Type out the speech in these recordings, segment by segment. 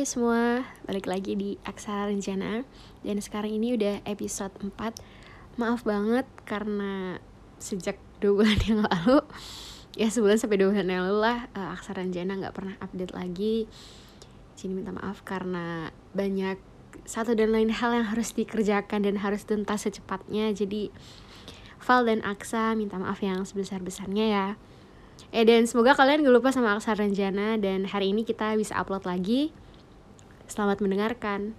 Hai semua, balik lagi di Aksara Rencana. Dan sekarang ini udah episode 4 Maaf banget karena sejak dua bulan yang lalu Ya sebulan sampai dua bulan yang lalu lah uh, Aksara Rencana gak pernah update lagi. Jadi minta maaf karena banyak satu dan lain hal yang harus dikerjakan dan harus tuntas secepatnya. Jadi Val dan Aksa minta maaf yang sebesar-besarnya ya. Eh dan semoga kalian gak lupa sama Aksara Ranjana dan hari ini kita bisa upload lagi. Selamat mendengarkan.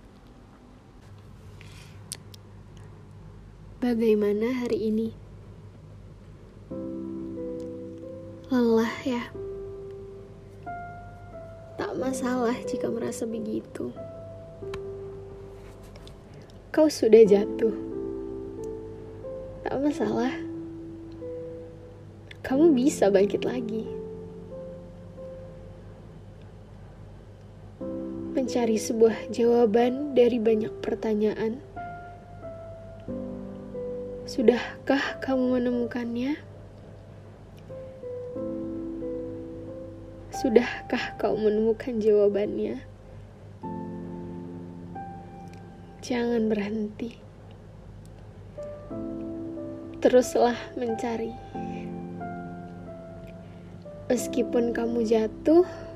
Bagaimana hari ini? Lelah ya. Tak masalah jika merasa begitu. Kau sudah jatuh. Tak masalah kamu bisa bangkit lagi. Mencari sebuah jawaban dari banyak pertanyaan. Sudahkah kamu menemukannya? Sudahkah kau menemukan jawabannya? Jangan berhenti. Teruslah mencari. Meskipun kamu jatuh,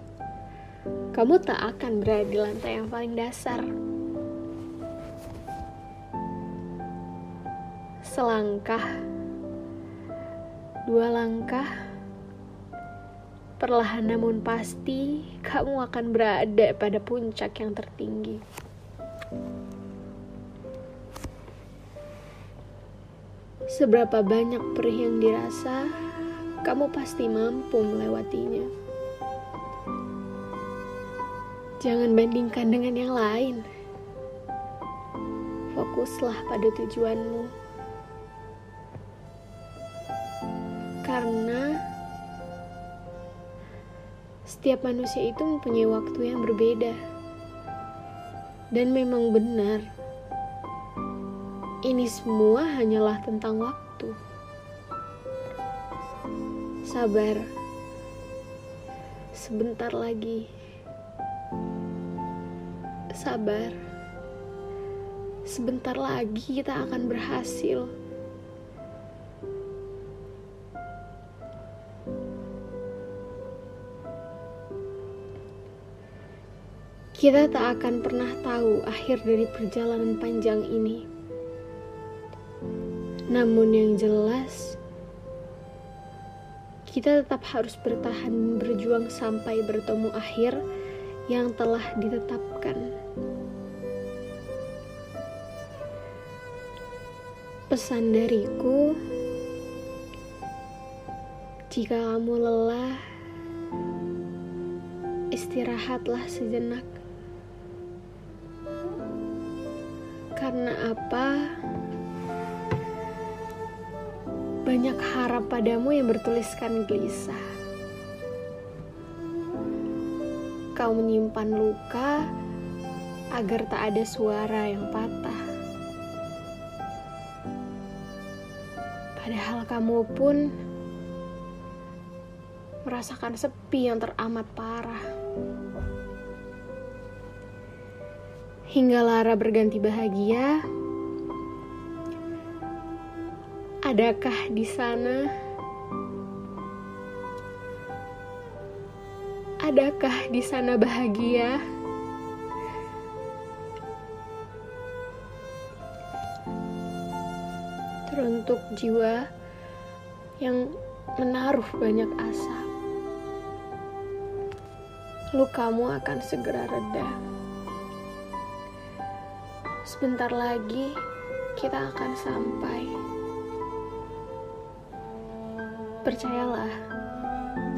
kamu tak akan berada di lantai yang paling dasar. Selangkah, dua langkah, perlahan namun pasti kamu akan berada pada puncak yang tertinggi. Seberapa banyak perih yang dirasa, kamu pasti mampu melewatinya. Jangan bandingkan dengan yang lain. Fokuslah pada tujuanmu. Karena setiap manusia itu mempunyai waktu yang berbeda. Dan memang benar. Ini semua hanyalah tentang waktu sabar. Sebentar lagi. Sabar. Sebentar lagi kita akan berhasil. Kita tak akan pernah tahu akhir dari perjalanan panjang ini. Namun yang jelas, kita tetap harus bertahan berjuang sampai bertemu akhir yang telah ditetapkan. Pesan dariku, jika kamu lelah, istirahatlah sejenak. Karena apa? banyak harap padamu yang bertuliskan gelisah. Kau menyimpan luka agar tak ada suara yang patah. Padahal kamu pun merasakan sepi yang teramat parah. Hingga Lara berganti bahagia, Adakah di sana? Adakah di sana bahagia? Teruntuk jiwa yang menaruh banyak asa. Lukamu akan segera reda. Sebentar lagi kita akan sampai. Percayalah,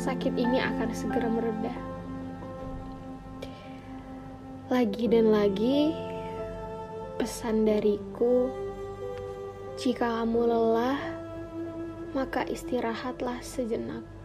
sakit ini akan segera mereda. Lagi dan lagi, pesan dariku: jika kamu lelah, maka istirahatlah sejenak.